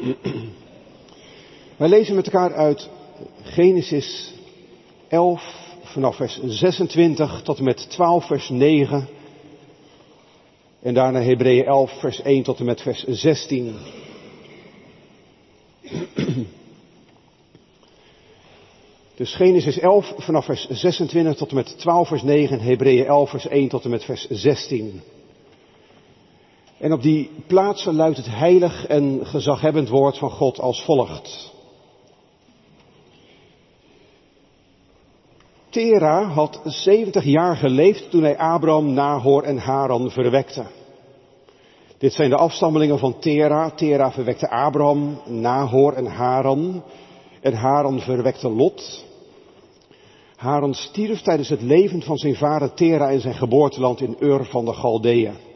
Wij lezen met elkaar uit Genesis 11 vanaf vers 26 tot en met 12 vers 9 en daarna Hebreeën 11 vers 1 tot en met vers 16. Dus Genesis 11 vanaf vers 26 tot en met 12 vers 9 en Hebreeën 11 vers 1 tot en met vers 16. En op die plaatsen luidt het heilig en gezaghebbend woord van God als volgt. Tera had 70 jaar geleefd toen hij Abraham, Nahor en Haran verwekte. Dit zijn de afstammelingen van Tera. Tera verwekte Abraham, Nahor en Haran. En Haran verwekte Lot. Haran stierf tijdens het leven van zijn vader Tera in zijn geboorteland in Ur van de Galdeeën.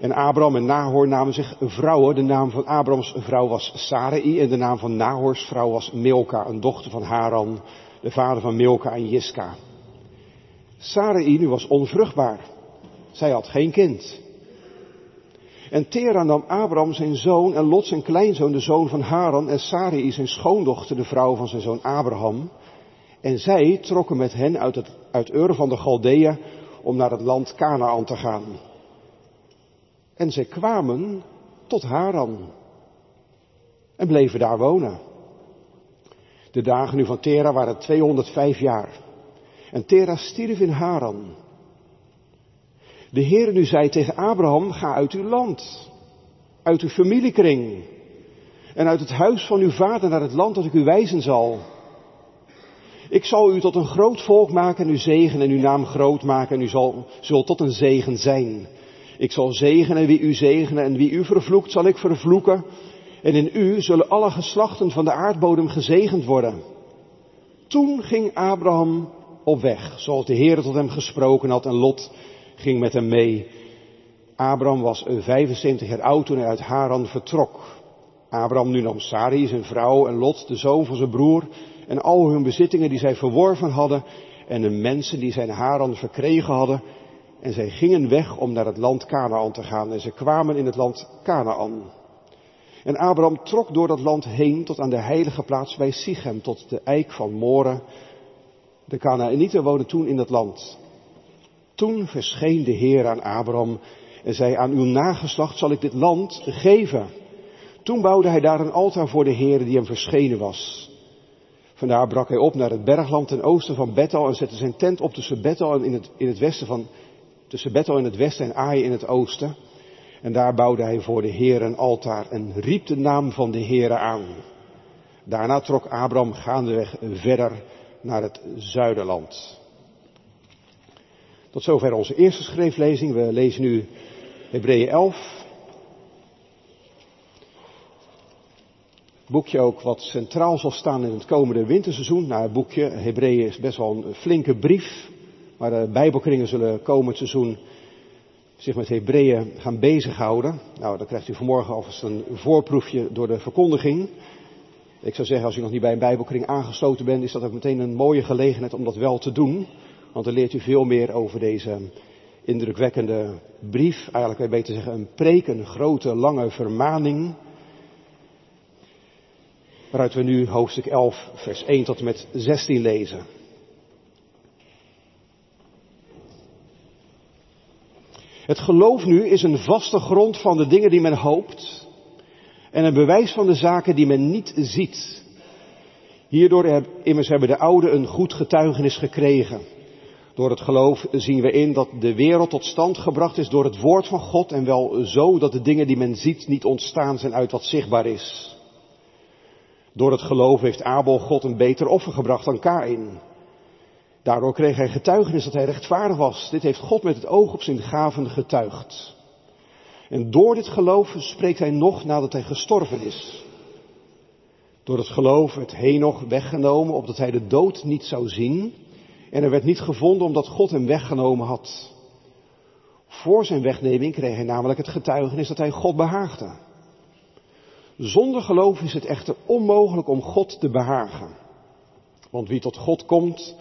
En Abraham en Nahor namen zich vrouwen. De naam van Abrahams vrouw was Sarai en de naam van Nahors vrouw was Milka, een dochter van Haran, de vader van Milka en Jiska. Sarai nu was onvruchtbaar. Zij had geen kind. En Tera nam Abraham zijn zoon en Lot zijn kleinzoon, de zoon van Haran, en Sarai zijn schoondochter, de vrouw van zijn zoon Abraham. En zij trokken met hen uit, het, uit Ur van de Galdeeën om naar het land Canaan te gaan. En zij kwamen tot Haran en bleven daar wonen. De dagen nu van Tera waren 205 jaar. En Tera stierf in Haran. De Heer nu zei tegen Abraham, ga uit uw land, uit uw familiekring en uit het huis van uw vader naar het land dat ik u wijzen zal. Ik zal u tot een groot volk maken en u zegen en uw naam groot maken en u zal, zult tot een zegen zijn. Ik zal zegenen wie u zegenen en wie u vervloekt zal ik vervloeken. En in u zullen alle geslachten van de aardbodem gezegend worden. Toen ging Abraham op weg, zoals de Heer tot hem gesproken had en Lot ging met hem mee. Abraham was 75 jaar oud toen hij uit Haran vertrok. Abraham nu nam Sarai, zijn vrouw, en Lot, de zoon van zijn broer, en al hun bezittingen die zij verworven hadden, en de mensen die zijn Haran verkregen hadden, en zij gingen weg om naar het land Canaan te gaan, en ze kwamen in het land Canaan. En Abraham trok door dat land heen tot aan de heilige plaats bij Sichem, tot de eik van Moren. De Canaanieten woonden toen in dat land. Toen verscheen de Heer aan Abraham en zei, aan uw nageslacht zal ik dit land geven. Toen bouwde hij daar een altaar voor de Heer die hem verschenen was. Vandaar brak hij op naar het bergland ten oosten van Bethel en zette zijn tent op tussen Bethel en in het, in het westen van, tussen Bethel in het westen en Ai in het oosten. En daar bouwde hij voor de Heer een altaar en riep de naam van de Heere aan. Daarna trok Abraham gaandeweg verder naar het zuiderland. Tot zover onze eerste schriftlezing. We lezen nu Hebreeën 11. Boekje ook wat centraal zal staan in het komende winterseizoen. Nou, het boekje Hebreeën is best wel een flinke brief. Maar de Bijbelkringen zullen komend seizoen zich met Hebreeën gaan bezighouden. Nou, dan krijgt u vanmorgen alvast een voorproefje door de verkondiging. Ik zou zeggen, als u nog niet bij een Bijbelkring aangesloten bent, is dat ook meteen een mooie gelegenheid om dat wel te doen. Want dan leert u veel meer over deze indrukwekkende brief. Eigenlijk je beter zeggen een preek, een grote, lange vermaning. Waaruit we nu hoofdstuk 11, vers 1 tot en met 16 lezen. Het geloof nu is een vaste grond van de dingen die men hoopt en een bewijs van de zaken die men niet ziet. Hierdoor immers hebben de ouden een goed getuigenis gekregen. Door het geloof zien we in dat de wereld tot stand gebracht is door het woord van God en wel zo dat de dingen die men ziet niet ontstaan zijn uit wat zichtbaar is. Door het geloof heeft Abel God een beter offer gebracht dan Kain. Daardoor kreeg hij getuigenis dat hij rechtvaardig was. Dit heeft God met het oog op zijn gaven getuigd. En door dit geloof spreekt hij nog nadat hij gestorven is. Door het geloof werd Henoch weggenomen, opdat hij de dood niet zou zien. En er werd niet gevonden omdat God hem weggenomen had. Voor zijn wegneming kreeg hij namelijk het getuigenis dat hij God behaagde. Zonder geloof is het echter onmogelijk om God te behagen. Want wie tot God komt,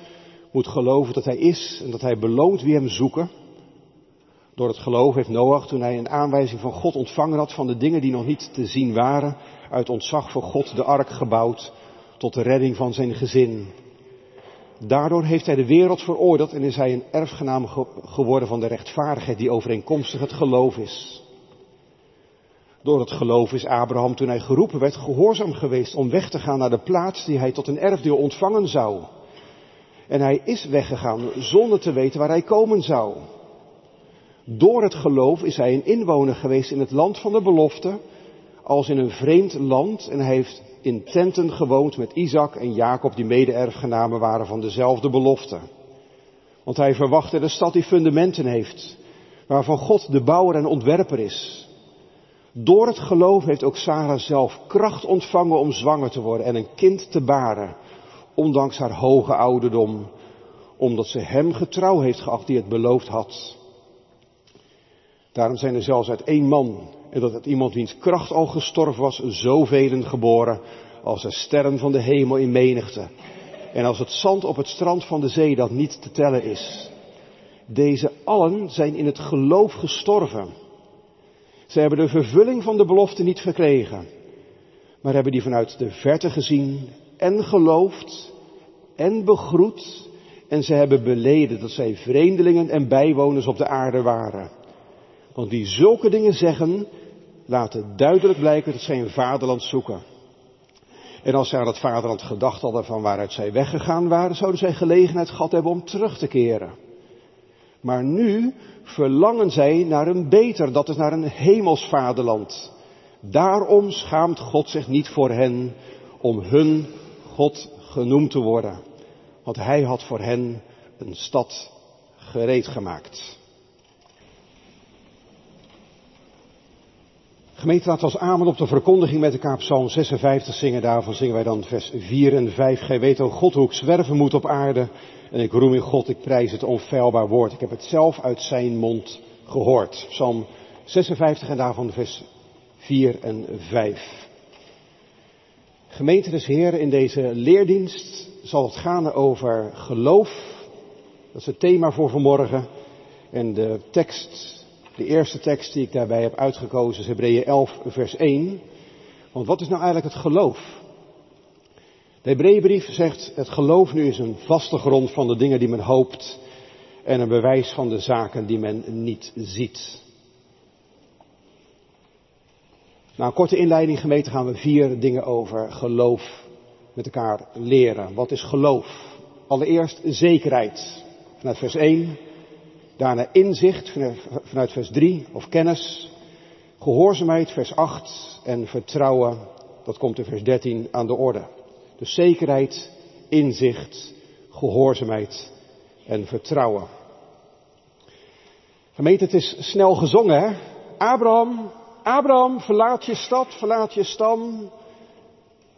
moet geloven dat Hij is en dat Hij beloont wie Hem zoeken. Door het geloof heeft Noach, toen hij een aanwijzing van God ontvangen had van de dingen die nog niet te zien waren, uit ontzag voor God de ark gebouwd tot de redding van zijn gezin. Daardoor heeft hij de wereld veroordeeld en is hij een erfgenaam geworden van de rechtvaardigheid die overeenkomstig het geloof is. Door het geloof is Abraham, toen hij geroepen werd, gehoorzaam geweest om weg te gaan naar de plaats die hij tot een erfdeel ontvangen zou. En hij is weggegaan zonder te weten waar hij komen zou. Door het geloof is hij een inwoner geweest in het land van de belofte, als in een vreemd land en hij heeft in tenten gewoond met Isaac en Jacob die mede-erfgenamen waren van dezelfde belofte. Want hij verwachtte de stad die fundamenten heeft, waarvan God de bouwer en ontwerper is. Door het geloof heeft ook Sarah zelf kracht ontvangen om zwanger te worden en een kind te baren, ondanks haar hoge ouderdom, omdat ze hem getrouw heeft geacht die het beloofd had. Daarom zijn er zelfs uit één man, en dat het iemand wiens kracht al gestorven was, zoveel geboren, als de sterren van de hemel in menigte, en als het zand op het strand van de zee dat niet te tellen is. Deze allen zijn in het geloof gestorven. Ze hebben de vervulling van de belofte niet gekregen, maar hebben die vanuit de verte gezien en geloofd en begroet en ze hebben beleden dat zij vreemdelingen en bijwoners op de aarde waren. Want wie zulke dingen zeggen, laten duidelijk blijken dat zij een vaderland zoeken. En als zij aan het vaderland gedacht hadden van waaruit zij weggegaan waren, zouden zij gelegenheid gehad hebben om terug te keren. Maar nu verlangen zij naar een beter, dat is naar een hemels vaderland. Daarom schaamt God zich niet voor hen om hun God genoemd te worden. Want hij had voor hen een stad gereed gemaakt. Gemeente, laten we als amen op de verkondiging met elkaar Psalm 56 zingen. Daarvan zingen wij dan vers 4 en 5. Gij weet, o God, hoe ik zwerven moet op aarde. En ik roem in God, ik prijs het onfeilbaar woord. Ik heb het zelf uit zijn mond gehoord. Psalm 56 en daarvan vers 4 en 5. Gemeente des Heer, in deze leerdienst zal het gaan over geloof. Dat is het thema voor vanmorgen. En de tekst de eerste tekst die ik daarbij heb uitgekozen is Hebreeën 11, vers 1. Want wat is nou eigenlijk het geloof? De Hebreeënbrief zegt, het geloof nu is een vaste grond van de dingen die men hoopt en een bewijs van de zaken die men niet ziet. Na een korte inleiding gemeten gaan we vier dingen over geloof met elkaar leren. Wat is geloof? Allereerst zekerheid. Vanuit vers 1. Daarna inzicht vanuit vers 3 of kennis. Gehoorzaamheid vers 8 en vertrouwen, dat komt in vers 13 aan de orde. Dus zekerheid, inzicht, gehoorzaamheid en vertrouwen. Gemeente, het is snel gezongen, hè? Abraham, Abraham, verlaat je stad, verlaat je stam.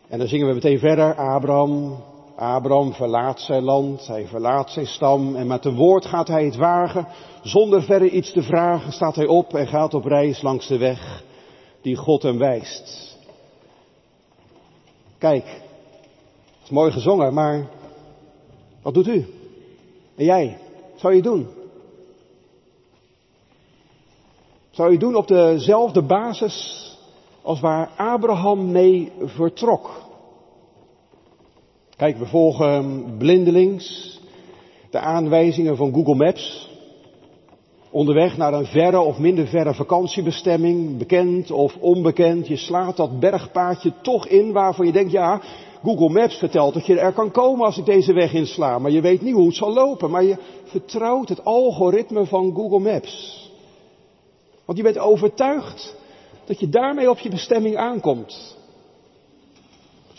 En dan zingen we meteen verder, Abraham, Abraham verlaat zijn land, hij verlaat zijn stam en met een woord gaat hij het wagen. Zonder verder iets te vragen staat hij op en gaat op reis langs de weg die God hem wijst. Kijk, het is mooi gezongen, maar wat doet u? En jij? Wat zou je doen? Zou je doen op dezelfde basis als waar Abraham mee vertrok? Kijk, we volgen blindelings de aanwijzingen van Google Maps. Onderweg naar een verre of minder verre vakantiebestemming, bekend of onbekend. Je slaat dat bergpaadje toch in waarvan je denkt, ja, Google Maps vertelt dat je er kan komen als ik deze weg insla. Maar je weet niet hoe het zal lopen. Maar je vertrouwt het algoritme van Google Maps. Want je bent overtuigd dat je daarmee op je bestemming aankomt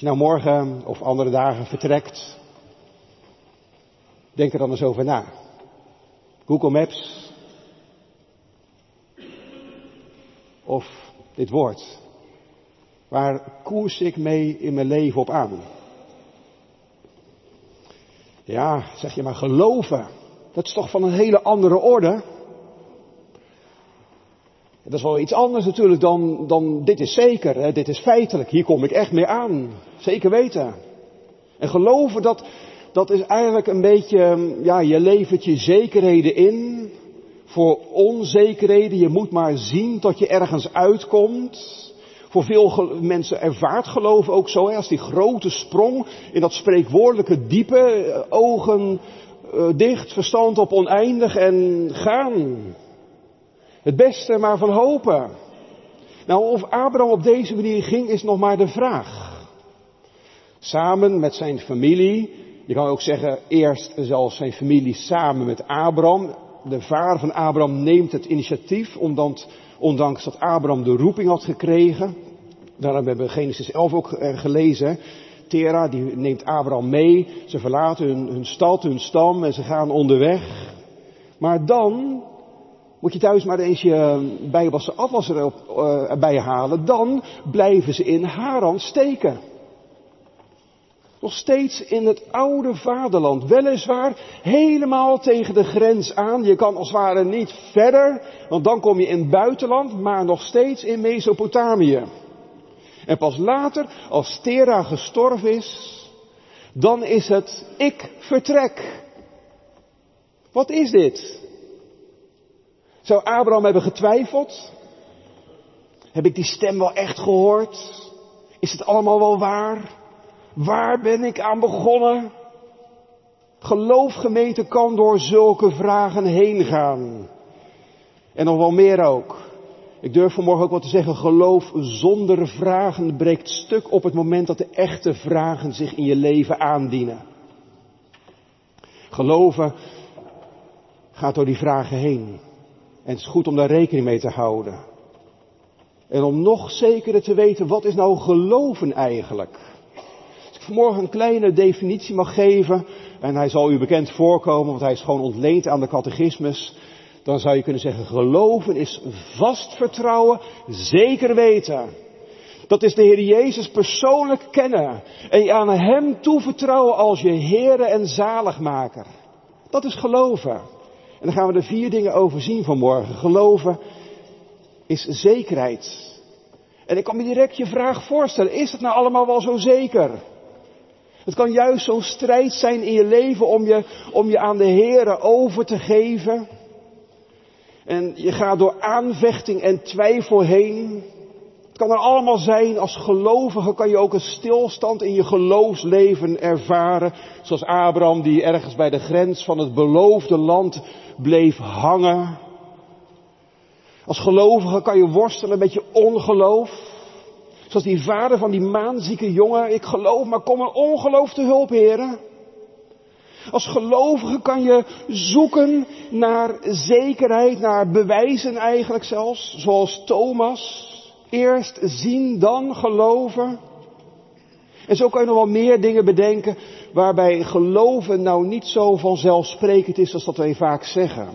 je nou morgen of andere dagen vertrekt, denk er dan eens over na. Google Maps. Of dit woord. Waar koers ik mee in mijn leven op aan? Ja, zeg je maar geloven. Dat is toch van een hele andere orde. Dat is wel iets anders natuurlijk dan, dan dit is zeker, hè? dit is feitelijk, hier kom ik echt mee aan. Zeker weten. En geloven, dat, dat is eigenlijk een beetje, ja, je levert je zekerheden in voor onzekerheden. Je moet maar zien tot je ergens uitkomt. Voor veel mensen ervaart geloof ook zo, hè, als die grote sprong in dat spreekwoordelijke diepe, eh, ogen uh, dicht, verstand op oneindig en gaan. Het beste maar van hopen. Nou, of Abraham op deze manier ging, is nog maar de vraag. Samen met zijn familie, je kan ook zeggen eerst zelfs zijn familie samen met Abraham. De vader van Abraham neemt het initiatief, omdat, ondanks dat Abraham de roeping had gekregen. Daarom hebben we Genesis 11 ook eh, gelezen. Tera, die neemt Abraham mee. Ze verlaten hun, hun stad, hun stam en ze gaan onderweg. Maar dan moet je thuis maar eens je bijbelse afwas erop uh, bij halen. Dan blijven ze in Haran steken. Nog steeds in het oude vaderland. Weliswaar helemaal tegen de grens aan. Je kan als het ware niet verder, want dan kom je in het buitenland, maar nog steeds in Mesopotamië. En pas later, als Tera gestorven is, dan is het ik vertrek. Wat is dit? Zou Abraham hebben getwijfeld? Heb ik die stem wel echt gehoord? Is het allemaal wel waar? Waar ben ik aan begonnen? Geloof gemeten kan door zulke vragen heen gaan. En nog wel meer ook. Ik durf vanmorgen ook wat te zeggen, geloof zonder vragen breekt stuk op het moment dat de echte vragen zich in je leven aandienen. Geloven gaat door die vragen heen. En het is goed om daar rekening mee te houden. En om nog zekerder te weten, wat is nou geloven eigenlijk? Als ik vanmorgen een kleine definitie mag geven, en hij zal u bekend voorkomen, want hij is gewoon ontleend aan de catechismus, dan zou je kunnen zeggen, geloven is vast vertrouwen, zeker weten. Dat is de Heer Jezus persoonlijk kennen en je aan Hem toevertrouwen als je Heere en Zaligmaker. Dat is geloven. En dan gaan we er vier dingen over zien vanmorgen. Geloven is zekerheid. En ik kan me direct je vraag voorstellen, is het nou allemaal wel zo zeker? Het kan juist zo'n strijd zijn in je leven om je, om je aan de Heere over te geven. En je gaat door aanvechting en twijfel heen. Het kan er allemaal zijn, als gelovige kan je ook een stilstand in je geloofsleven ervaren. Zoals Abraham die ergens bij de grens van het beloofde land bleef hangen. Als gelovige kan je worstelen met je ongeloof. Zoals die vader van die maanzieke jongen. Ik geloof, maar kom een ongeloof te hulp, heren. Als gelovige kan je zoeken naar zekerheid, naar bewijzen eigenlijk zelfs, zoals Thomas. Eerst zien, dan geloven. En zo kan je nog wel meer dingen bedenken waarbij geloven nou niet zo vanzelfsprekend is als dat wij vaak zeggen.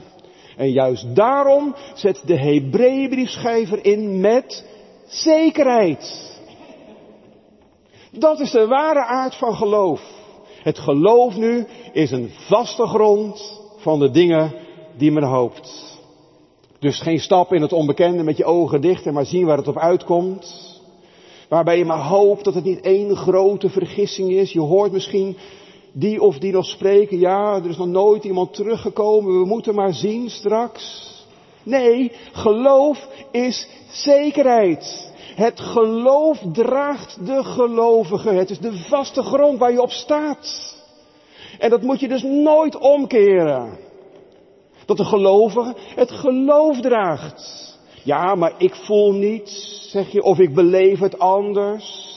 En juist daarom zet de Hebreeënbriefschrijver in met zekerheid. Dat is de ware aard van geloof. Het geloof nu is een vaste grond van de dingen die men hoopt. Dus geen stap in het onbekende met je ogen dicht en maar zien waar het op uitkomt. Waarbij je maar hoopt dat het niet één grote vergissing is. Je hoort misschien die of die nog spreken. Ja, er is nog nooit iemand teruggekomen. We moeten maar zien straks. Nee, geloof is zekerheid. Het geloof draagt de gelovige. Het is de vaste grond waar je op staat. En dat moet je dus nooit omkeren. Dat de gelovige het geloof draagt. Ja, maar ik voel niets, zeg je, of ik beleef het anders.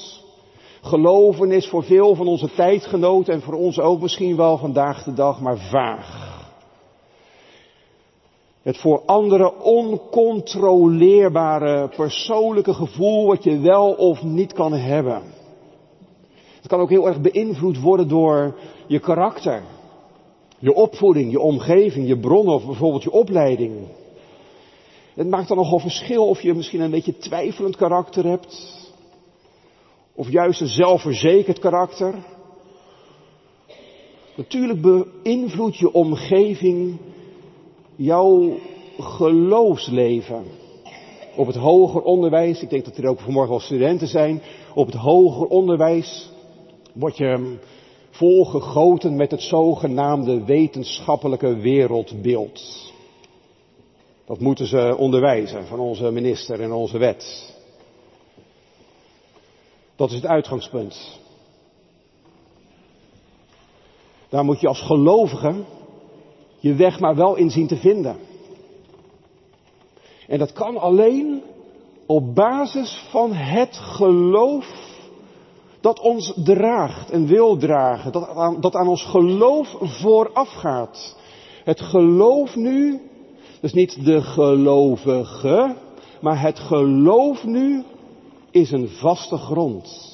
Geloven is voor veel van onze tijdgenoten en voor ons ook misschien wel vandaag de dag maar vaag. Het voor anderen oncontroleerbare persoonlijke gevoel wat je wel of niet kan hebben. Het kan ook heel erg beïnvloed worden door je karakter, je opvoeding, je omgeving, je bronnen of bijvoorbeeld je opleiding. Het maakt dan nogal verschil of je misschien een beetje twijfelend karakter hebt. Of juist een zelfverzekerd karakter. Natuurlijk beïnvloedt je omgeving jouw geloofsleven. Op het hoger onderwijs, ik denk dat er ook vanmorgen wel studenten zijn, op het hoger onderwijs word je volgegoten met het zogenaamde wetenschappelijke wereldbeeld. Dat moeten ze onderwijzen van onze minister en onze wet. Dat is het uitgangspunt. Daar moet je als gelovige je weg maar wel in zien te vinden. En dat kan alleen op basis van het geloof dat ons draagt en wil dragen, dat aan, dat aan ons geloof voorafgaat. Het geloof nu, dus niet de gelovige, maar het geloof nu is een vaste grond.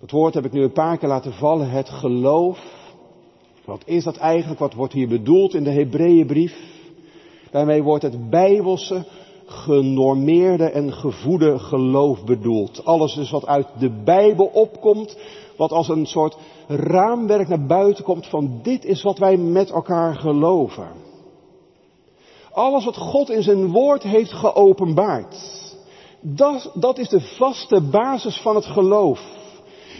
Dat woord heb ik nu een paar keer laten vallen, het geloof. Wat is dat eigenlijk? Wat wordt hier bedoeld in de Hebreeënbrief? Daarmee wordt het bijbelse, genormeerde en gevoede geloof bedoeld. Alles dus wat uit de Bijbel opkomt, wat als een soort raamwerk naar buiten komt van dit is wat wij met elkaar geloven. Alles wat God in zijn woord heeft geopenbaard. Dat, dat is de vaste basis van het geloof.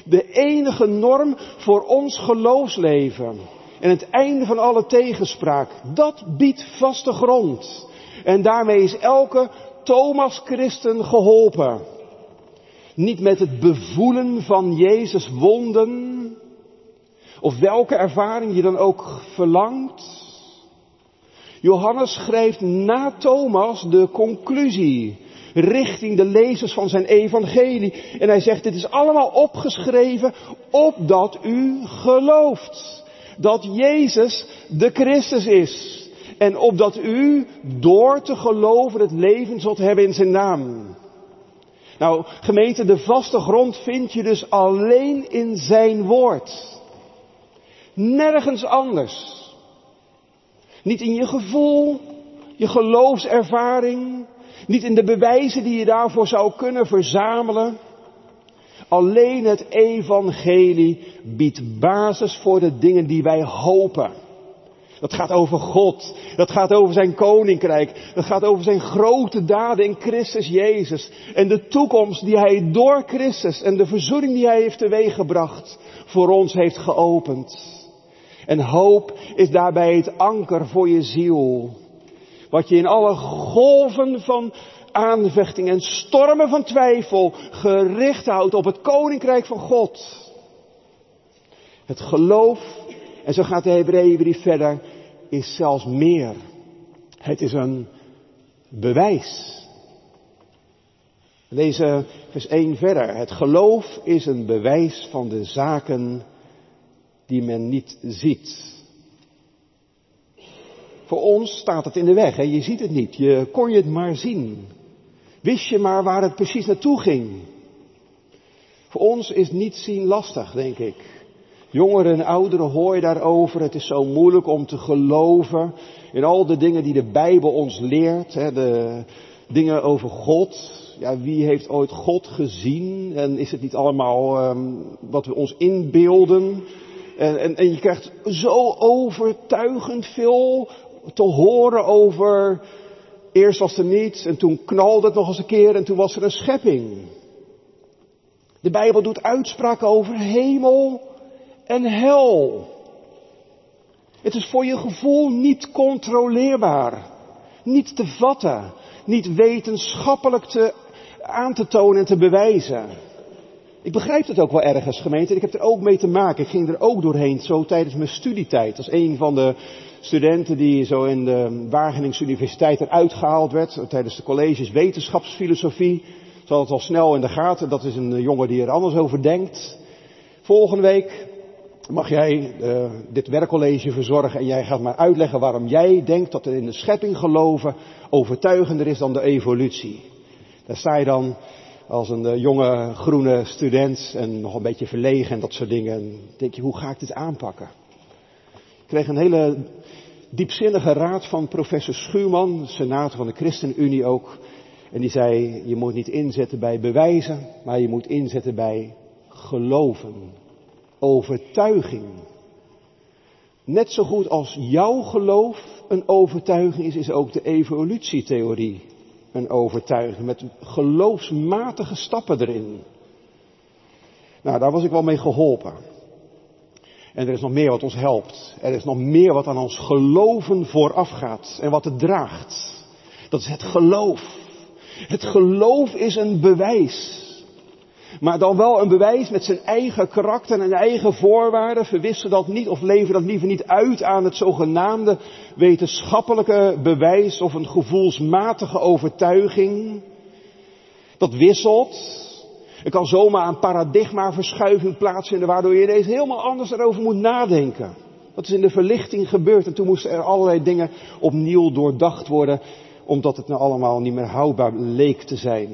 De enige norm voor ons geloofsleven. En het einde van alle tegenspraak. Dat biedt vaste grond. En daarmee is elke Thomas Christen geholpen. Niet met het bevoelen van Jezus wonden. Of welke ervaring je dan ook verlangt. Johannes schrijft na Thomas de conclusie richting de lezers van zijn evangelie. En hij zegt, dit is allemaal opgeschreven opdat u gelooft dat Jezus de Christus is. En opdat u door te geloven het leven zult hebben in zijn naam. Nou, gemeente, de vaste grond vind je dus alleen in zijn woord. Nergens anders. Niet in je gevoel, je geloofservaring, niet in de bewijzen die je daarvoor zou kunnen verzamelen. Alleen het evangelie biedt basis voor de dingen die wij hopen. Dat gaat over God. Dat gaat over zijn koninkrijk. Dat gaat over zijn grote daden in Christus Jezus. En de toekomst die hij door Christus en de verzoening die hij heeft teweeggebracht voor ons heeft geopend. En hoop is daarbij het anker voor je ziel. Wat je in alle golven van aanvechting en stormen van twijfel gericht houdt op het koninkrijk van God. Het geloof, en zo gaat de Hebreeënbrief verder, is zelfs meer. Het is een bewijs. Lees vers 1 verder. Het geloof is een bewijs van de zaken die men niet ziet. Voor ons staat het in de weg. Hè? Je ziet het niet. Je kon je het maar zien. Wist je maar waar het precies naartoe ging. Voor ons is niet zien lastig, denk ik. Jongeren en ouderen hoor je daarover. Het is zo moeilijk om te geloven in al de dingen die de Bijbel ons leert. Hè? De dingen over God. Ja, wie heeft ooit God gezien? En is het niet allemaal um, wat we ons inbeelden? En, en, en je krijgt zo overtuigend veel te horen over. Eerst was er niets en toen knalde het nog eens een keer en toen was er een schepping. De Bijbel doet uitspraken over hemel en hel. Het is voor je gevoel niet controleerbaar, niet te vatten, niet wetenschappelijk te, aan te tonen en te bewijzen. Ik begrijp het ook wel ergens, gemeente. Ik heb er ook mee te maken. Ik ging er ook doorheen, zo tijdens mijn studietijd. Als een van de studenten die zo in de Wageningse Universiteit eruit gehaald werd. Tijdens de colleges wetenschapsfilosofie. Zal het al snel in de gaten. Dat is een jongen die er anders over denkt. Volgende week mag jij uh, dit werkcollege verzorgen en jij gaat maar uitleggen waarom jij denkt dat er in de schepping geloven overtuigender is dan de evolutie. Daar sta je dan als een uh, jonge groene student en nog een beetje verlegen en dat soort dingen. En denk je, hoe ga ik dit aanpakken? Ik kreeg een hele diepzinnige raad van professor Schuurman, senator van de ChristenUnie ook. En die zei, je moet niet inzetten bij bewijzen, maar je moet inzetten bij geloven. Overtuiging. Net zo goed als jouw geloof een overtuiging is, is ook de evolutietheorie een overtuiging. Met geloofsmatige stappen erin. Nou, daar was ik wel mee geholpen. En er is nog meer wat ons helpt. Er is nog meer wat aan ons geloven voorafgaat en wat het draagt. Dat is het geloof. Het geloof is een bewijs. Maar dan wel een bewijs met zijn eigen karakter en eigen voorwaarden. Verwissen dat niet of leven dat liever niet uit aan het zogenaamde wetenschappelijke bewijs of een gevoelsmatige overtuiging. Dat wisselt. Er kan zomaar een paradigmaverschuiving plaatsvinden waardoor je ineens helemaal anders erover moet nadenken. Dat is in de verlichting gebeurd en toen moesten er allerlei dingen opnieuw doordacht worden omdat het nou allemaal niet meer houdbaar leek te zijn.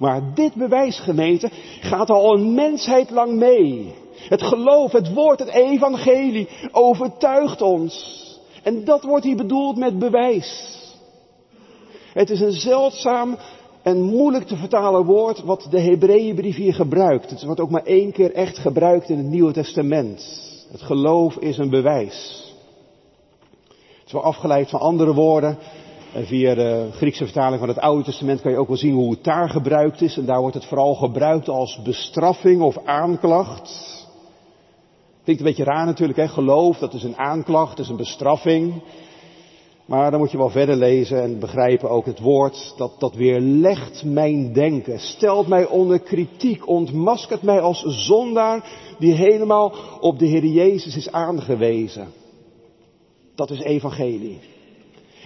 Maar dit bewijs, gemeente, gaat al een mensheid lang mee. Het geloof, het woord, het evangelie overtuigt ons. En dat wordt hier bedoeld met bewijs. Het is een zeldzaam en moeilijk te vertalen woord wat de Hebreeënbrief hier gebruikt. Het wordt ook maar één keer echt gebruikt in het Nieuwe Testament. Het geloof is een bewijs. Het is wel afgeleid van andere woorden. Via de Griekse vertaling van het Oude Testament kan je ook wel zien hoe het daar gebruikt is. En daar wordt het vooral gebruikt als bestraffing of aanklacht. Klinkt een beetje raar natuurlijk, hè? geloof, dat is een aanklacht, dat is een bestraffing. Maar dan moet je wel verder lezen en begrijpen ook het woord dat, dat weerlegt mijn denken. Stelt mij onder kritiek, ontmaskert mij als zondaar die helemaal op de Heer Jezus is aangewezen. Dat is evangelie.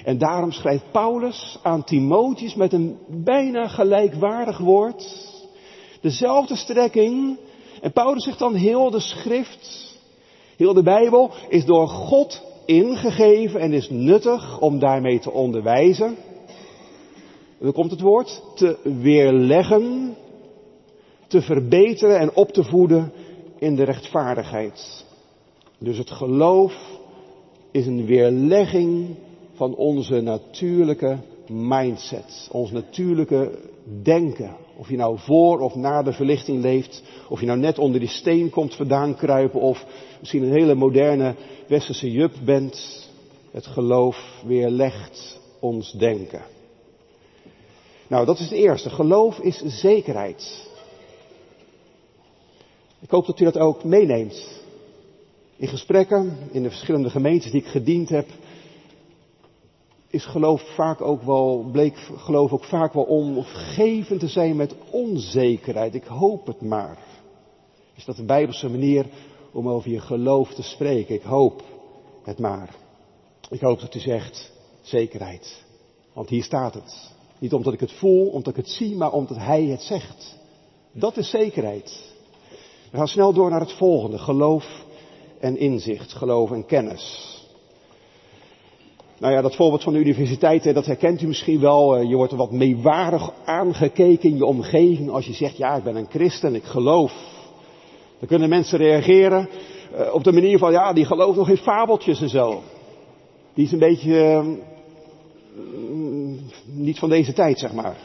En daarom schrijft Paulus aan Timotheus met een bijna gelijkwaardig woord. Dezelfde strekking. En Paulus zegt dan heel de schrift, heel de Bijbel is door God ingegeven en is nuttig om daarmee te onderwijzen. dan komt het woord, te weerleggen, te verbeteren en op te voeden in de rechtvaardigheid. Dus het geloof is een weerlegging van onze natuurlijke mindset, ons natuurlijke denken. Of je nou voor of na de verlichting leeft, of je nou net onder die steen komt vandaan kruipen, of misschien een hele moderne westerse jup bent. Het geloof weerlegt ons denken. Nou, dat is het eerste. Geloof is zekerheid. Ik hoop dat u dat ook meeneemt. In gesprekken, in de verschillende gemeentes die ik gediend heb, is geloof vaak ook wel, bleek geloof ook vaak wel omgeven te zijn met onzekerheid. Ik hoop het maar. Is dat een bijbelse manier om over je geloof te spreken? Ik hoop het maar. Ik hoop dat u zegt zekerheid. Want hier staat het. Niet omdat ik het voel, omdat ik het zie, maar omdat hij het zegt. Dat is zekerheid. We gaan snel door naar het volgende. Geloof en inzicht. Geloof en kennis. Nou ja, dat voorbeeld van de universiteit, dat herkent u misschien wel. Eh, je wordt er wat meewarig aangekeken in je omgeving als je zegt, ja, ik ben een christen, ik geloof. Dan kunnen mensen reageren eh, op de manier van, ja, die gelooft nog in fabeltjes en zo. Die is een beetje ehm, mm, niet van deze tijd, zeg maar.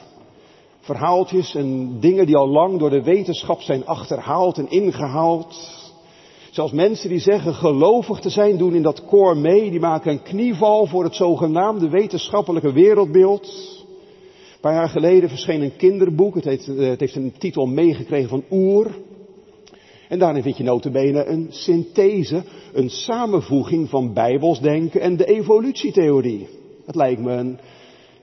Verhaaltjes en dingen die al lang door de wetenschap zijn achterhaald en ingehaald. Zelfs mensen die zeggen gelovig te zijn, doen in dat koor mee. Die maken een knieval voor het zogenaamde wetenschappelijke wereldbeeld. Een paar jaar geleden verscheen een kinderboek. Het heeft, eh, het heeft een titel meegekregen van Oer. En daarin vind je notabene een synthese, een samenvoeging van bijbelsdenken en de evolutietheorie. Het lijkt me een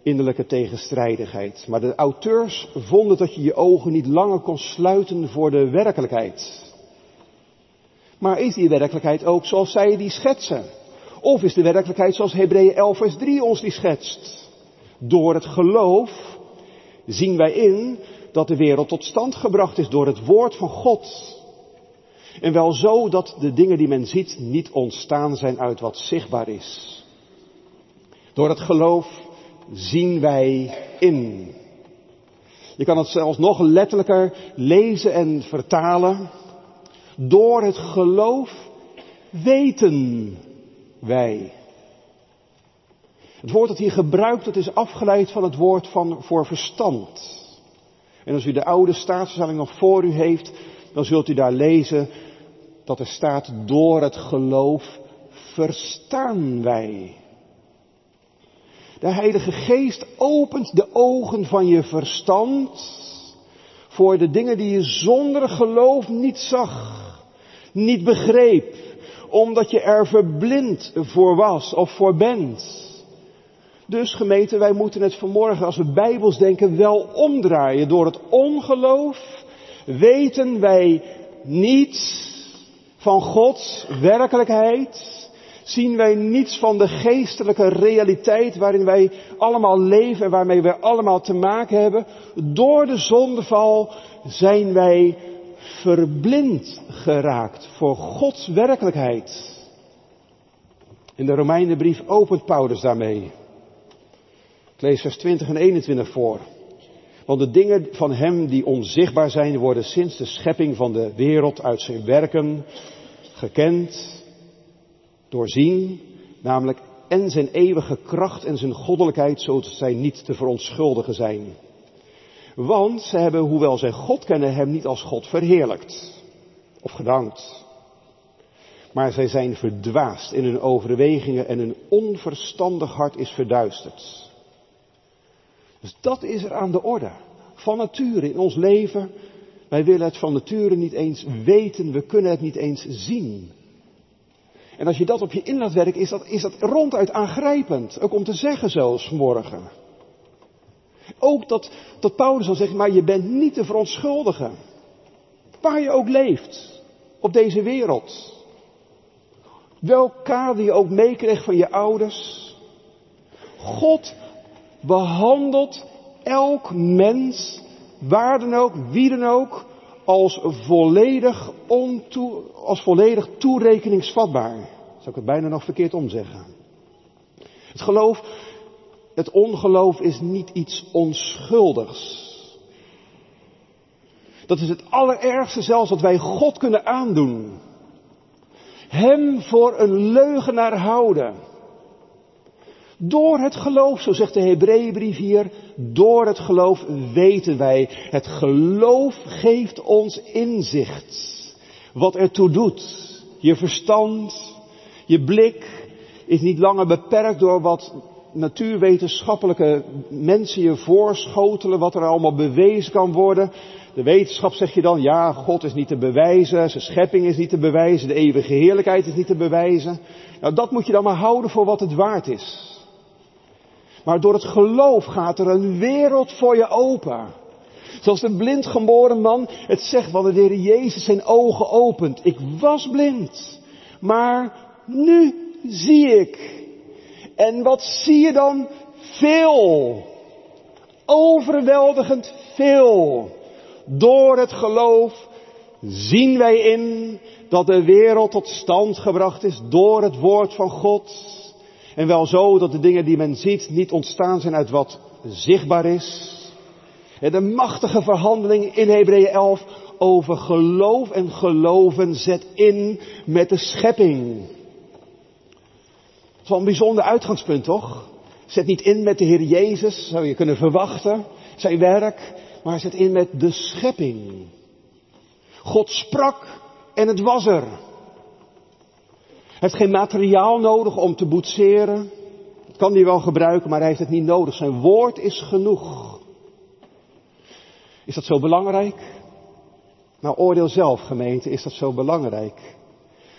innerlijke tegenstrijdigheid. Maar de auteurs vonden dat je je ogen niet langer kon sluiten voor de werkelijkheid. Maar is die werkelijkheid ook zoals zij die schetsen? Of is de werkelijkheid zoals Hebreeën 11 vers 3 ons die schetst? Door het geloof zien wij in dat de wereld tot stand gebracht is door het woord van God. En wel zo dat de dingen die men ziet niet ontstaan zijn uit wat zichtbaar is. Door het geloof zien wij in. Je kan het zelfs nog letterlijker lezen en vertalen. Door het geloof weten wij. Het woord dat hier gebruikt, dat is afgeleid van het woord van voor verstand. En als u de oude staatsverzameling nog voor u heeft, dan zult u daar lezen dat er staat door het geloof verstaan wij. De Heilige Geest opent de ogen van je verstand voor de dingen die je zonder geloof niet zag niet begreep, omdat je er verblind voor was of voor bent. Dus gemeente, wij moeten het vanmorgen als we bijbels denken wel omdraaien. Door het ongeloof weten wij niets van Gods werkelijkheid. Zien wij niets van de geestelijke realiteit waarin wij allemaal leven en waarmee wij allemaal te maken hebben. Door de zondeval zijn wij verblind geraakt voor Gods werkelijkheid. In de Romeinenbrief opent Paulus daarmee. Ik lees vers 20 en 21 voor. Want de dingen van Hem die onzichtbaar zijn, worden sinds de schepping van de wereld uit zijn werken gekend, doorzien, namelijk en zijn eeuwige kracht en zijn goddelijkheid, zodat zij niet te verontschuldigen zijn. Want ze hebben, hoewel zij God kennen, Hem niet als God verheerlijkt of gedankt. Maar zij zijn verdwaasd in hun overwegingen en hun onverstandig hart is verduisterd. Dus dat is er aan de orde. Van nature in ons leven. Wij willen het van nature niet eens weten, we kunnen het niet eens zien. En als je dat op je in laat werken, is dat, is dat ronduit aangrijpend. Ook om te zeggen zelfs morgen. Ook dat, dat Paulus dan zegt, maar je bent niet te verontschuldigen. Waar je ook leeft. Op deze wereld. Welk kader je ook meekreeg van je ouders. God behandelt elk mens, waar dan ook, wie dan ook, als volledig, ontoe, als volledig toerekeningsvatbaar. Zou ik het bijna nog verkeerd omzeggen. Het geloof, het ongeloof is niet iets onschuldigs. Dat is het allerergste zelfs wat wij God kunnen aandoen. Hem voor een leugenaar houden. Door het geloof, zo zegt de Hebreeënbrief hier, door het geloof weten wij. Het geloof geeft ons inzicht. Wat ertoe doet. Je verstand, je blik is niet langer beperkt door wat natuurwetenschappelijke mensen je voorschotelen, wat er allemaal bewezen kan worden. De wetenschap zeg je dan, ja, God is niet te bewijzen, zijn schepping is niet te bewijzen, de eeuwige heerlijkheid is niet te bewijzen. Nou, dat moet je dan maar houden voor wat het waard is. Maar door het geloof gaat er een wereld voor je open. Zoals de blind geboren man het zegt, wanneer de Heer Jezus zijn ogen opent. Ik was blind, maar nu zie ik. En wat zie je dan? Veel. Overweldigend veel. Door het geloof zien wij in dat de wereld tot stand gebracht is door het woord van God. En wel zo dat de dingen die men ziet niet ontstaan zijn uit wat zichtbaar is. De machtige verhandeling in Hebreeën 11 over geloof en geloven zet in met de schepping. Dat is wel een bijzonder uitgangspunt, toch? Zet niet in met de Heer Jezus, zou je kunnen verwachten, zijn werk, maar zet in met de schepping. God sprak en het was er. Hij heeft geen materiaal nodig om te boetseren. Kan hij wel gebruiken, maar hij heeft het niet nodig. Zijn woord is genoeg. Is dat zo belangrijk? Nou, oordeel zelf, gemeente, is dat zo belangrijk?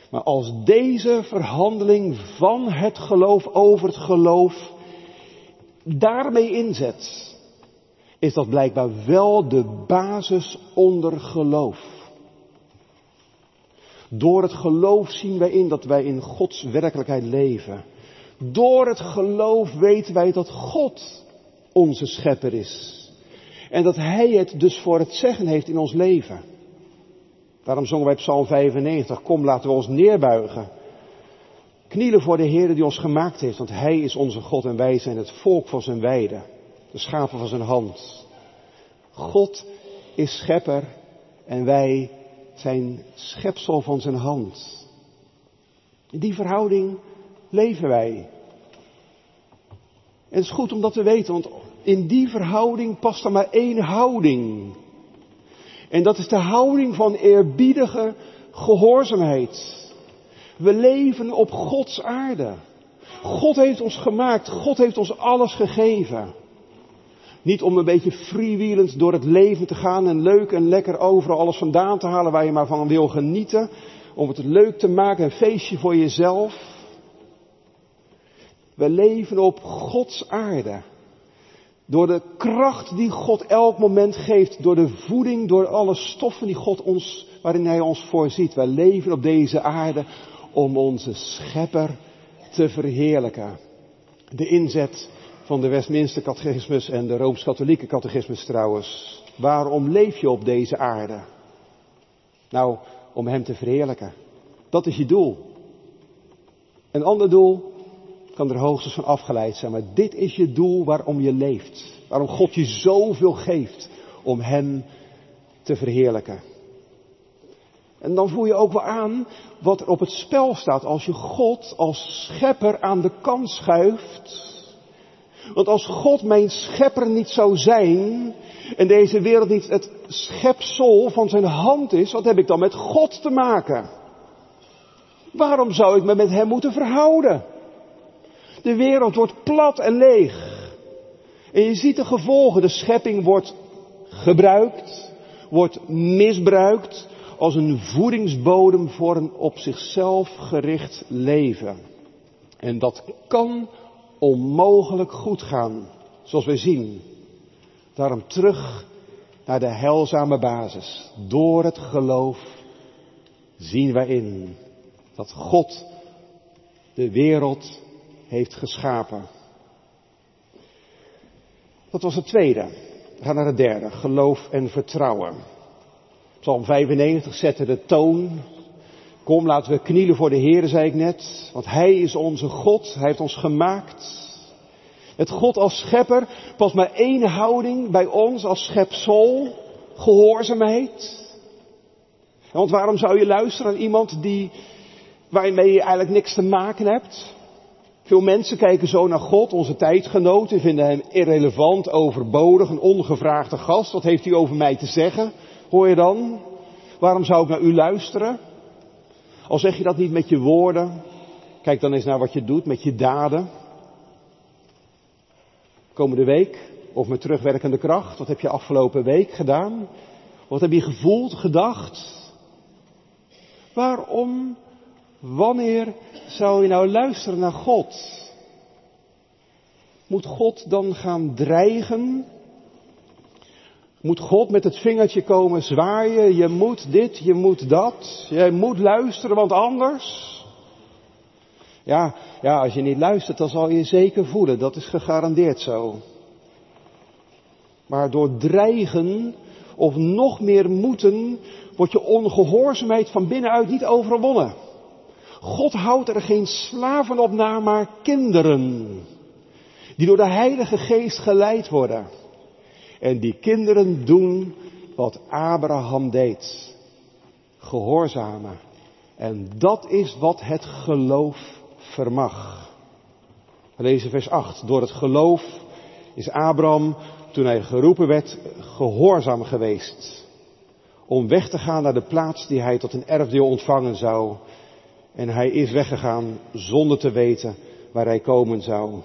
Maar als deze verhandeling van het geloof over het geloof daarmee inzet, is dat blijkbaar wel de basis onder geloof. Door het geloof zien wij in dat wij in Gods werkelijkheid leven. Door het geloof weten wij dat God onze schepper is. En dat Hij het dus voor het zeggen heeft in ons leven. Daarom zongen wij Psalm 95. Kom, laten we ons neerbuigen. Knielen voor de Heer die ons gemaakt heeft. Want Hij is onze God en wij zijn het volk van zijn weide. De schapen van zijn hand. God is schepper en wij zijn schepsel van zijn hand. In die verhouding leven wij. En het is goed om dat te weten, want in die verhouding past er maar één houding. En dat is de houding van eerbiedige gehoorzaamheid. We leven op Gods aarde. God heeft ons gemaakt, God heeft ons alles gegeven. Niet om een beetje freewheelend door het leven te gaan en leuk en lekker overal alles vandaan te halen waar je maar van wil genieten. Om het leuk te maken, een feestje voor jezelf. We leven op Gods aarde. Door de kracht die God elk moment geeft, door de voeding, door alle stoffen die God ons, waarin Hij ons voorziet. Wij leven op deze aarde om onze schepper te verheerlijken. De inzet van de Westminster catechismus en de Rooms-Katholieke catechismus trouwens. Waarom leef je op deze aarde? Nou, om Hem te verheerlijken. Dat is je doel. Een ander doel kan er hoogstens van afgeleid zijn, maar dit is je doel waarom je leeft. Waarom God je zoveel geeft om Hem te verheerlijken. En dan voel je ook wel aan wat er op het spel staat als je God als schepper aan de kant schuift. Want als God mijn schepper niet zou zijn en deze wereld niet het schepsel van zijn hand is, wat heb ik dan met God te maken? Waarom zou ik me met hem moeten verhouden? De wereld wordt plat en leeg. En je ziet de gevolgen. De schepping wordt gebruikt, wordt misbruikt als een voedingsbodem voor een op zichzelf gericht leven. En dat kan onmogelijk goed gaan, zoals we zien. Daarom terug naar de heilzame basis. Door het geloof zien wij in dat God de wereld heeft geschapen. Dat was het tweede. We gaan naar het derde. Geloof en vertrouwen. Psalm 95 zette de toon. Kom, laten we knielen voor de Heer, zei ik net. Want Hij is onze God. Hij heeft ons gemaakt. Het God als schepper past maar één houding bij ons als schepsel. Gehoorzaamheid. Want waarom zou je luisteren aan iemand die, waarmee je eigenlijk niks te maken hebt? Veel mensen kijken zo naar God, onze tijdgenoten, vinden hem irrelevant, overbodig, een ongevraagde gast. Wat heeft hij over mij te zeggen? Hoor je dan? Waarom zou ik naar u luisteren? Al zeg je dat niet met je woorden, kijk dan eens naar wat je doet met je daden. Komende week, of met terugwerkende kracht, wat heb je afgelopen week gedaan? Wat heb je gevoeld, gedacht? Waarom Wanneer zou je nou luisteren naar God? Moet God dan gaan dreigen? Moet God met het vingertje komen zwaaien? Je moet dit, je moet dat. Je moet luisteren, want anders. Ja, ja, als je niet luistert, dan zal je je zeker voelen. Dat is gegarandeerd zo. Maar door dreigen of nog meer moeten, wordt je ongehoorzaamheid van binnenuit niet overwonnen. God houdt er geen slaven op na, maar kinderen. Die door de Heilige Geest geleid worden. En die kinderen doen wat Abraham deed. Gehoorzamen. En dat is wat het geloof vermag. We lezen vers 8. Door het geloof is Abraham, toen hij geroepen werd, gehoorzaam geweest. Om weg te gaan naar de plaats die hij tot een erfdeel ontvangen zou. En hij is weggegaan zonder te weten waar hij komen zou.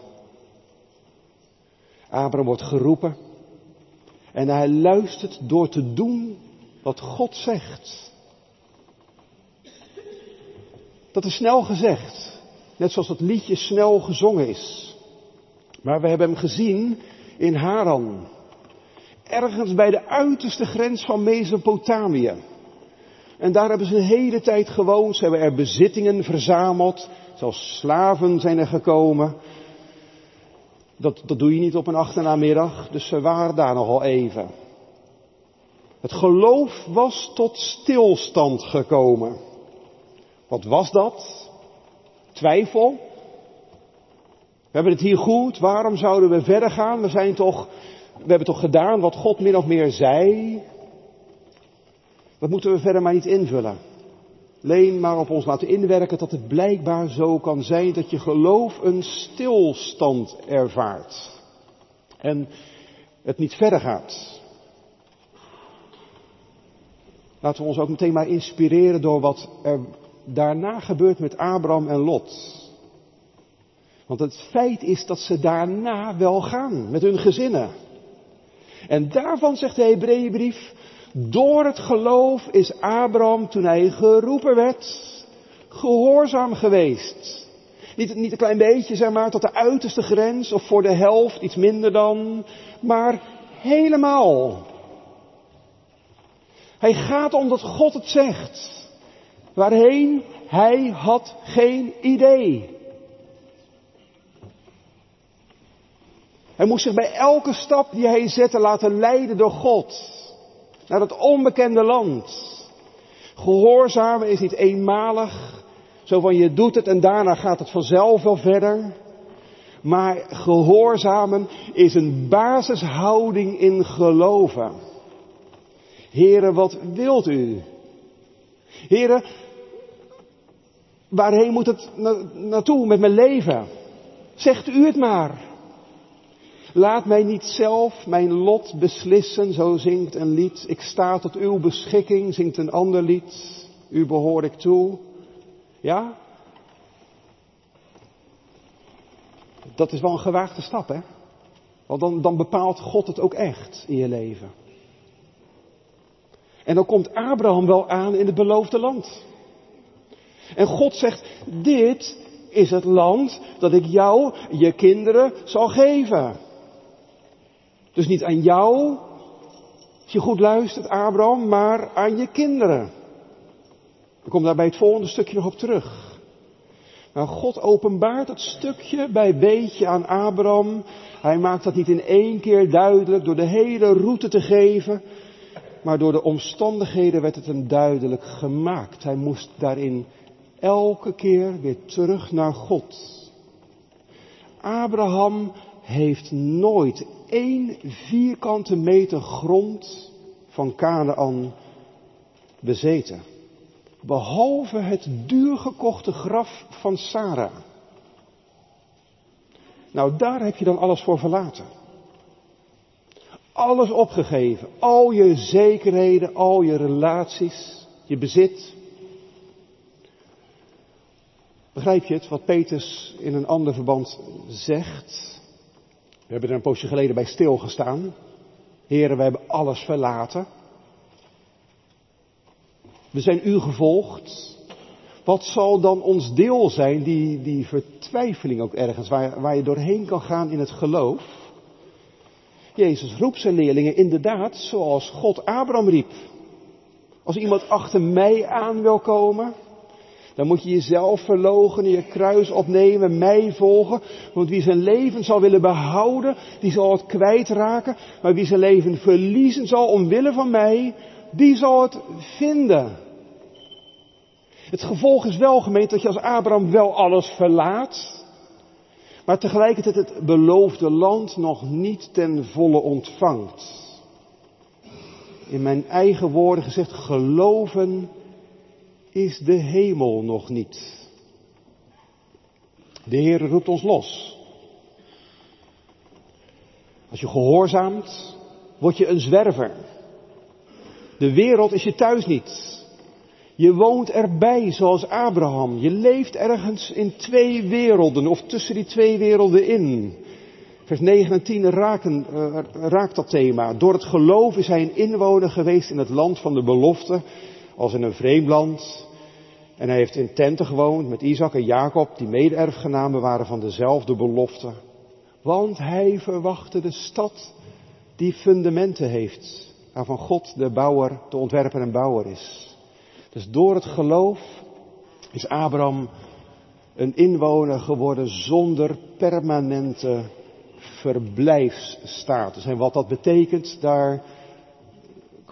Abraham wordt geroepen en hij luistert door te doen wat God zegt. Dat is snel gezegd, net zoals dat liedje snel gezongen is. Maar we hebben hem gezien in Haran, ergens bij de uiterste grens van Mesopotamië. En daar hebben ze een hele tijd gewoond. Ze hebben er bezittingen verzameld. Zelfs slaven zijn er gekomen. Dat, dat doe je niet op een achternamiddag. Dus ze waren daar nogal even. Het geloof was tot stilstand gekomen. Wat was dat? Twijfel? We hebben het hier goed. Waarom zouden we verder gaan? We zijn toch, we hebben toch gedaan wat God min of meer zei. Dat moeten we verder maar niet invullen. Alleen maar op ons laten inwerken dat het blijkbaar zo kan zijn dat je geloof een stilstand ervaart. En het niet verder gaat. Laten we ons ook meteen maar inspireren door wat er daarna gebeurt met Abraham en Lot. Want het feit is dat ze daarna wel gaan met hun gezinnen. En daarvan zegt de Hebreeënbrief, door het geloof is Abraham, toen hij geroepen werd, gehoorzaam geweest. Niet, een klein beetje, zeg maar, tot de uiterste grens of voor de helft, iets minder dan, maar helemaal. Hij gaat omdat God het zegt. Waarheen? Hij had geen idee. Hij moest zich bij elke stap die hij zette laten leiden door God. Naar het onbekende land. Gehoorzamen is niet eenmalig. Zo van je doet het en daarna gaat het vanzelf wel verder. Maar gehoorzamen is een basishouding in geloven. Heren, wat wilt u? Heren, waarheen moet het naartoe met mijn leven? Zegt u het maar. Laat mij niet zelf mijn lot beslissen, zo zingt een lied. Ik sta tot uw beschikking, zingt een ander lied. U behoor ik toe. Ja? Dat is wel een gewaagde stap, hè? Want dan, dan bepaalt God het ook echt in je leven. En dan komt Abraham wel aan in het beloofde land. En God zegt, dit is het land dat ik jou, je kinderen, zal geven. Dus niet aan jou, als je goed luistert, Abraham, maar aan je kinderen. Ik kom daar bij het volgende stukje nog op terug. Nou, God openbaart dat stukje bij beetje aan Abraham. Hij maakt dat niet in één keer duidelijk door de hele route te geven, maar door de omstandigheden werd het hem duidelijk gemaakt. Hij moest daarin elke keer weer terug naar God. Abraham heeft nooit één vierkante meter grond van Canaan bezeten. Behalve het duurgekochte graf van Sarah. Nou, daar heb je dan alles voor verlaten. Alles opgegeven. Al je zekerheden, al je relaties, je bezit. Begrijp je het, wat Peters in een ander verband zegt? We hebben er een poosje geleden bij stilgestaan. Heren, we hebben alles verlaten. We zijn u gevolgd. Wat zal dan ons deel zijn, die, die vertwijfeling ook ergens, waar, waar je doorheen kan gaan in het geloof? Jezus roept zijn leerlingen inderdaad zoals God Abraham riep. Als iemand achter mij aan wil komen, dan moet je jezelf verlogen, je kruis opnemen, mij volgen. Want wie zijn leven zal willen behouden, die zal het kwijtraken. Maar wie zijn leven verliezen zal omwille van mij, die zal het vinden. Het gevolg is wel gemeend dat je als Abraham wel alles verlaat. Maar tegelijkertijd het beloofde land nog niet ten volle ontvangt. In mijn eigen woorden gezegd, geloven is de hemel nog niet. De Heer roept ons los. Als je gehoorzaamt, word je een zwerver. De wereld is je thuis niet. Je woont erbij zoals Abraham. Je leeft ergens in twee werelden of tussen die twee werelden in. Vers 9 en 10 raken, uh, raakt dat thema. Door het geloof is hij een inwoner geweest in het land van de belofte als in een vreemd land. En hij heeft in tenten gewoond met Isaac en Jacob, die mede-erfgenamen waren van dezelfde belofte. Want hij verwachtte de stad die fundamenten heeft, waarvan God de bouwer, de ontwerper en bouwer is. Dus door het geloof is Abraham een inwoner geworden zonder permanente verblijfsstatus. En wat dat betekent, daar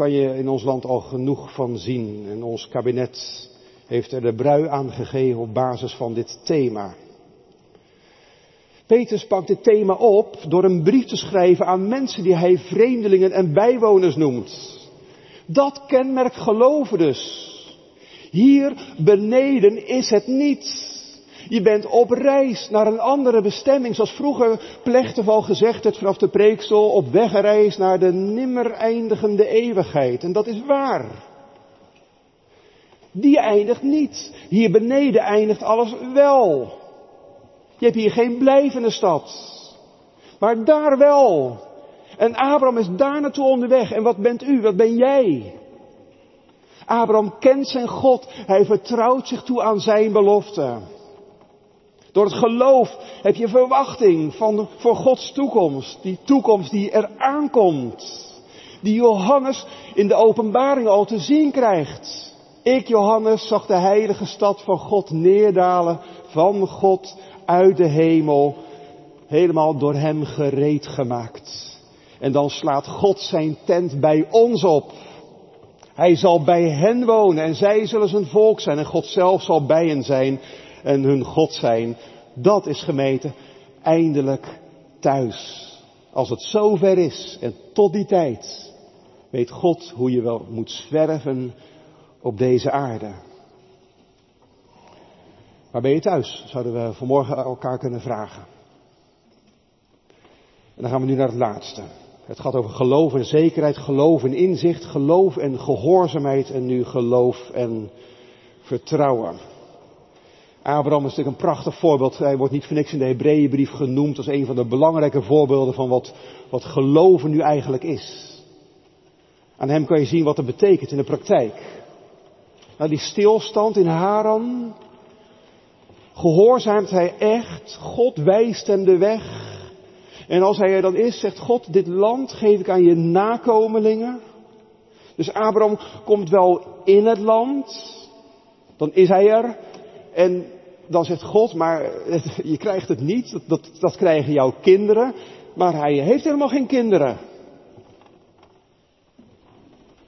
kan je in ons land al genoeg van zien. En ons kabinet heeft er de brui aan gegeven op basis van dit thema. Petrus pakt dit thema op door een brief te schrijven aan mensen die hij vreemdelingen en bijwoners noemt. Dat kenmerkt geloven dus. Hier beneden is het niet. Je bent op reis naar een andere bestemming, zoals vroeger plechtig al gezegd werd vanaf de preekstoel, op wegreis naar de nimmer eindigende eeuwigheid. En dat is waar. Die eindigt niet. Hier beneden eindigt alles wel. Je hebt hier geen blijvende stad. Maar daar wel. En Abraham is daar naartoe onderweg. En wat bent u? Wat ben jij? Abraham kent zijn God. Hij vertrouwt zich toe aan zijn belofte. Door het geloof heb je verwachting van, voor Gods toekomst. Die toekomst die er aankomt. Die Johannes in de openbaring al te zien krijgt. Ik, Johannes, zag de heilige stad van God neerdalen van God uit de hemel. Helemaal door hem gereed gemaakt. En dan slaat God zijn tent bij ons op. Hij zal bij hen wonen en zij zullen zijn volk zijn en God zelf zal bij hen zijn en hun God zijn. Dat is gemeente eindelijk thuis. Als het zover is en tot die tijd weet God hoe je wel moet zwerven op deze aarde. Waar ben je thuis? Zouden we vanmorgen elkaar kunnen vragen. En dan gaan we nu naar het laatste. Het gaat over geloof en zekerheid, geloof en inzicht, geloof en gehoorzaamheid en nu geloof en vertrouwen. Abraham is natuurlijk een prachtig voorbeeld. Hij wordt niet voor niks in de Hebreeënbrief genoemd als een van de belangrijke voorbeelden van wat, wat geloven nu eigenlijk is. Aan hem kan je zien wat het betekent in de praktijk. Nou, die stilstand in Haran, gehoorzaamt hij echt, God wijst hem de weg. En als hij er dan is, zegt God, dit land geef ik aan je nakomelingen. Dus Abraham komt wel in het land, dan is hij er. En dan zegt God, maar je krijgt het niet, dat, dat, dat krijgen jouw kinderen. Maar hij heeft helemaal geen kinderen.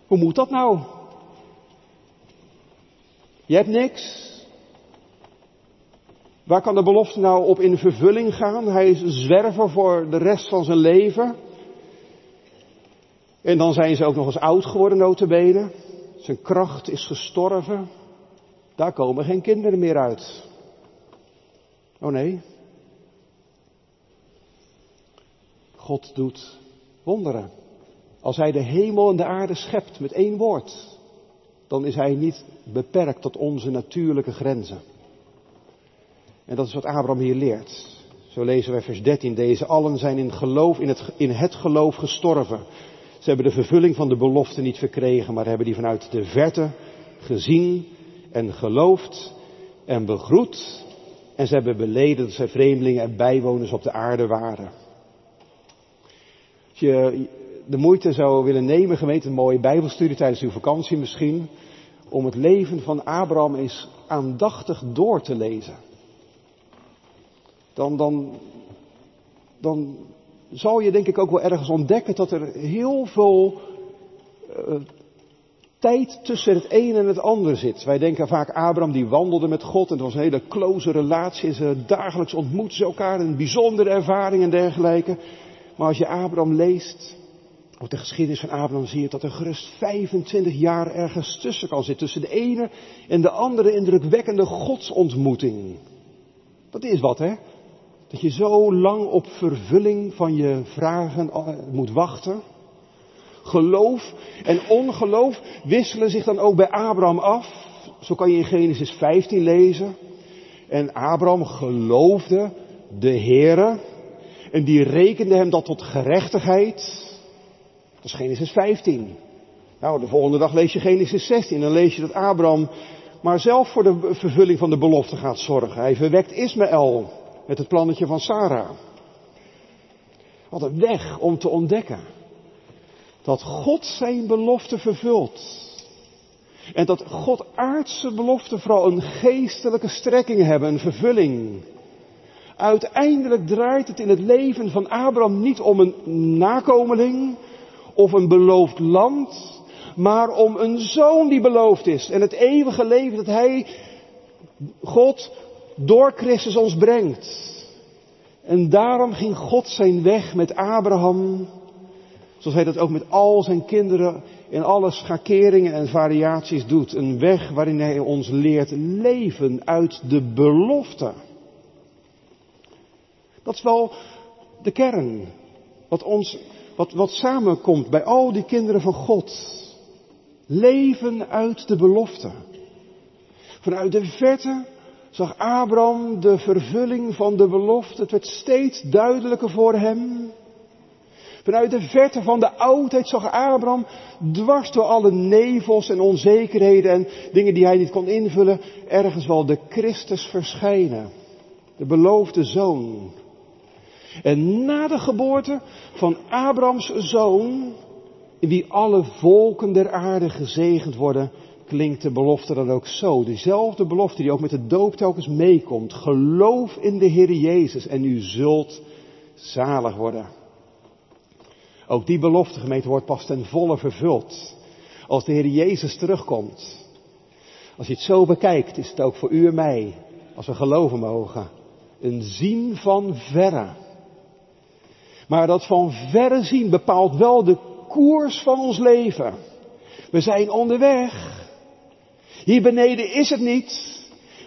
Hoe moet dat nou? Je hebt niks. Waar kan de belofte nou op in vervulling gaan? Hij is zwerver voor de rest van zijn leven. En dan zijn ze ook nog eens oud geworden, notabene. Zijn kracht is gestorven. Daar komen geen kinderen meer uit. Oh nee. God doet wonderen. Als hij de hemel en de aarde schept met één woord, dan is hij niet beperkt tot onze natuurlijke grenzen. En dat is wat Abraham hier leert. Zo lezen wij vers 13. Deze allen zijn in, geloof, in, het, in het geloof gestorven. Ze hebben de vervulling van de belofte niet verkregen, maar hebben die vanuit de verte gezien en geloofd en begroet. En ze hebben beleden dat zij vreemdelingen en bijwoners op de aarde waren. Als je de moeite zou willen nemen, gemeente, een mooie bijbelstudie tijdens uw vakantie misschien, om het leven van Abraham eens aandachtig door te lezen dan, dan, dan zal je denk ik ook wel ergens ontdekken dat er heel veel uh, tijd tussen het een en het ander zit. Wij denken vaak Abraham die wandelde met God en het was een hele close relatie. Ze dagelijks ontmoeten ze elkaar, een bijzondere ervaring en dergelijke. Maar als je Abraham leest, of de geschiedenis van Abraham zie je dat er gerust 25 jaar ergens tussen kan zitten. Tussen de ene en de andere indrukwekkende godsontmoeting. Dat is wat hè. Dat je zo lang op vervulling van je vragen eh, moet wachten. Geloof en ongeloof wisselen zich dan ook bij Abraham af. Zo kan je in Genesis 15 lezen. En Abraham geloofde de Heere. En die rekende hem dat tot gerechtigheid. Dat is Genesis 15. Nou, de volgende dag lees je Genesis 16. Dan lees je dat Abraham maar zelf voor de vervulling van de belofte gaat zorgen. Hij verwekt Ismaël met het plannetje van Sarah. Wat een weg om te ontdekken dat God zijn belofte vervult. En dat God aardse beloften vooral een geestelijke strekking hebben, een vervulling. Uiteindelijk draait het in het leven van Abraham niet om een nakomeling of een beloofd land, maar om een zoon die beloofd is. En het eeuwige leven dat hij, God, door Christus ons brengt. En daarom ging God zijn weg met Abraham, zoals hij dat ook met al zijn kinderen in alle schakeringen en variaties doet. Een weg waarin hij ons leert leven uit de belofte. Dat is wel de kern. Wat ons, wat, wat samenkomt bij al die kinderen van God. Leven uit de belofte. Vanuit de verte zag Abraham de vervulling van de belofte. Het werd steeds duidelijker voor hem. Vanuit de verte van de oudheid zag Abraham dwars door alle nevels en onzekerheden en dingen die hij niet kon invullen, ergens wel de Christus verschijnen. de beloofde zoon. En na de geboorte van Abrams zoon, in wie alle volken der aarde gezegend worden, klinkt de belofte dan ook zo. Dezelfde belofte die ook met de doop telkens meekomt. Geloof in de Heer Jezus en u zult zalig worden. Ook die belofte gemeente wordt pas ten volle vervuld. Als de Heer Jezus terugkomt. Als je het zo bekijkt, is het ook voor u en mij, als we geloven mogen, een zien van verre. Maar dat van verre zien bepaalt wel de koers van ons leven. We zijn onderweg. Hier beneden is het niet.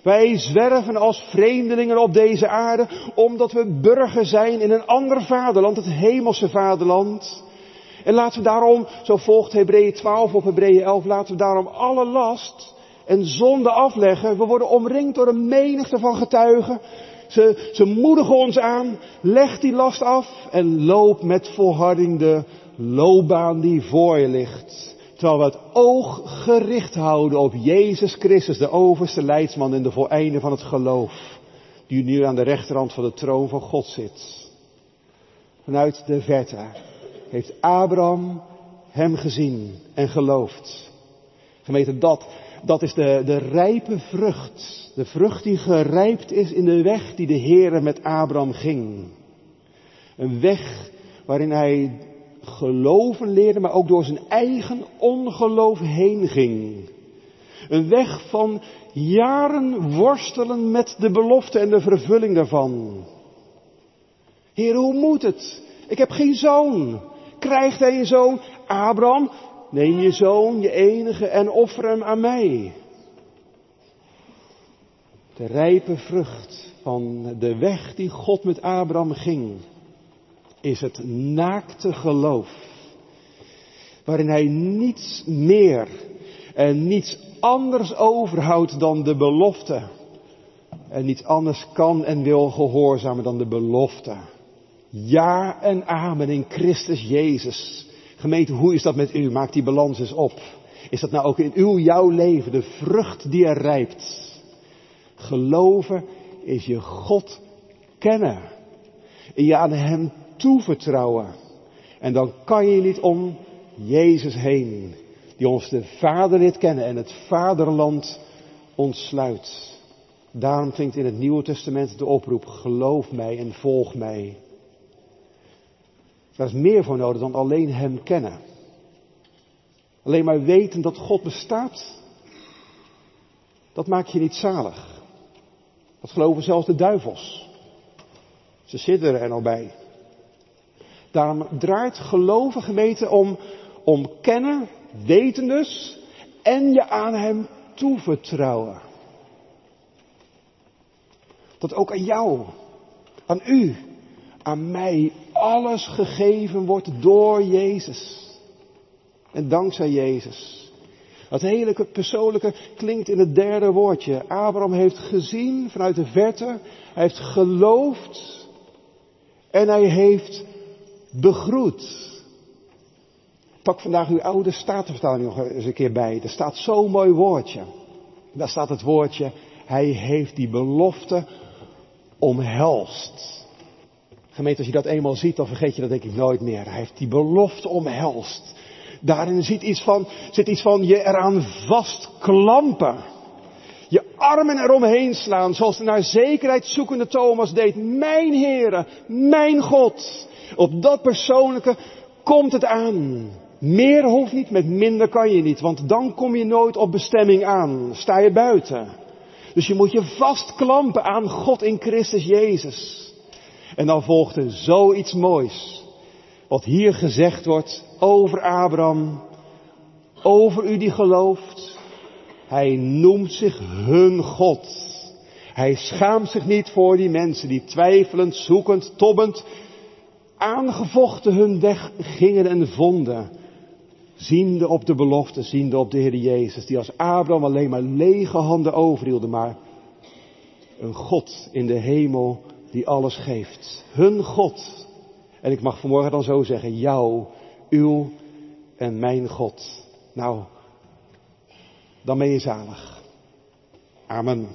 Wij zwerven als vreemdelingen op deze aarde, omdat we burger zijn in een ander vaderland, het hemelse vaderland. En laten we daarom, zo volgt Hebreeën 12 of Hebreeën 11, laten we daarom alle last en zonde afleggen. We worden omringd door een menigte van getuigen. Ze, ze moedigen ons aan, leg die last af en loop met volharding de loopbaan die voor je ligt. Terwijl we het oog gericht houden op Jezus Christus, de overste leidsman en de voleinde van het geloof. Die nu aan de rechterhand van de troon van God zit. Vanuit de verte heeft Abraham hem gezien en geloofd. Gemeente, dat, dat is de, de rijpe vrucht. De vrucht die gerijpt is in de weg die de Heere met Abraham ging. Een weg waarin hij geloven leerde, maar ook door zijn eigen ongeloof heen ging. Een weg van jaren worstelen met de belofte en de vervulling daarvan. Heer, hoe moet het? Ik heb geen zoon. Krijgt hij een zoon? Abraham, neem je zoon, je enige, en offer hem aan mij. De rijpe vrucht van de weg die God met Abraham ging is het naakte geloof. Waarin hij niets meer en niets anders overhoudt dan de belofte. En niets anders kan en wil gehoorzamen dan de belofte. Ja en amen in Christus Jezus. Gemeente, hoe is dat met u? Maak die balans eens op. Is dat nou ook in uw, jouw leven de vrucht die er rijpt? Geloven is je God kennen. En je aan Hem toevertrouwen. En dan kan je niet om Jezus heen, die ons de Vader leert kennen en het vaderland ontsluit. Daarom klinkt in het Nieuwe Testament de oproep, geloof mij en volg mij. Daar is meer voor nodig dan alleen Hem kennen. Alleen maar weten dat God bestaat, dat maakt je niet zalig. Dat geloven zelfs de duivels. Ze zitten er al bij. Daarom draait geloven gemeente om, om kennen, weten dus, en je aan Hem toevertrouwen. Dat ook aan jou, aan u, aan mij alles gegeven wordt door Jezus. En dankzij Jezus. Het hele persoonlijke klinkt in het derde woordje. Abraham heeft gezien vanuit de verte, hij heeft geloofd en hij heeft begroet. Pak vandaag uw oude statenvertaling nog eens een keer bij. Er staat zo'n mooi woordje. Daar staat het woordje, hij heeft die belofte omhelst. Gemeente, als je dat eenmaal ziet, dan vergeet je dat denk ik nooit meer. Hij heeft die belofte omhelst. Daarin zit iets van, zit iets van je eraan vastklampen. Je armen eromheen slaan, zoals de naar zekerheid zoekende Thomas deed. Mijn Heere, mijn God. Op dat persoonlijke komt het aan. Meer hoeft niet, met minder kan je niet, want dan kom je nooit op bestemming aan. Sta je buiten. Dus je moet je vastklampen aan God in Christus Jezus. En dan volgt er zoiets moois. Wat hier gezegd wordt over Abraham, over u die gelooft. Hij noemt zich hun God. Hij schaamt zich niet voor die mensen die twijfelend, zoekend, tobbend aangevochten hun weg gingen en vonden. Ziende op de belofte, ziende op de Heer Jezus, die als Abraham alleen maar lege handen overhielden, maar een God in de hemel die alles geeft. Hun God. En ik mag vanmorgen dan zo zeggen, jou, uw en mijn God. Nou, dan ben je zalig. Amen.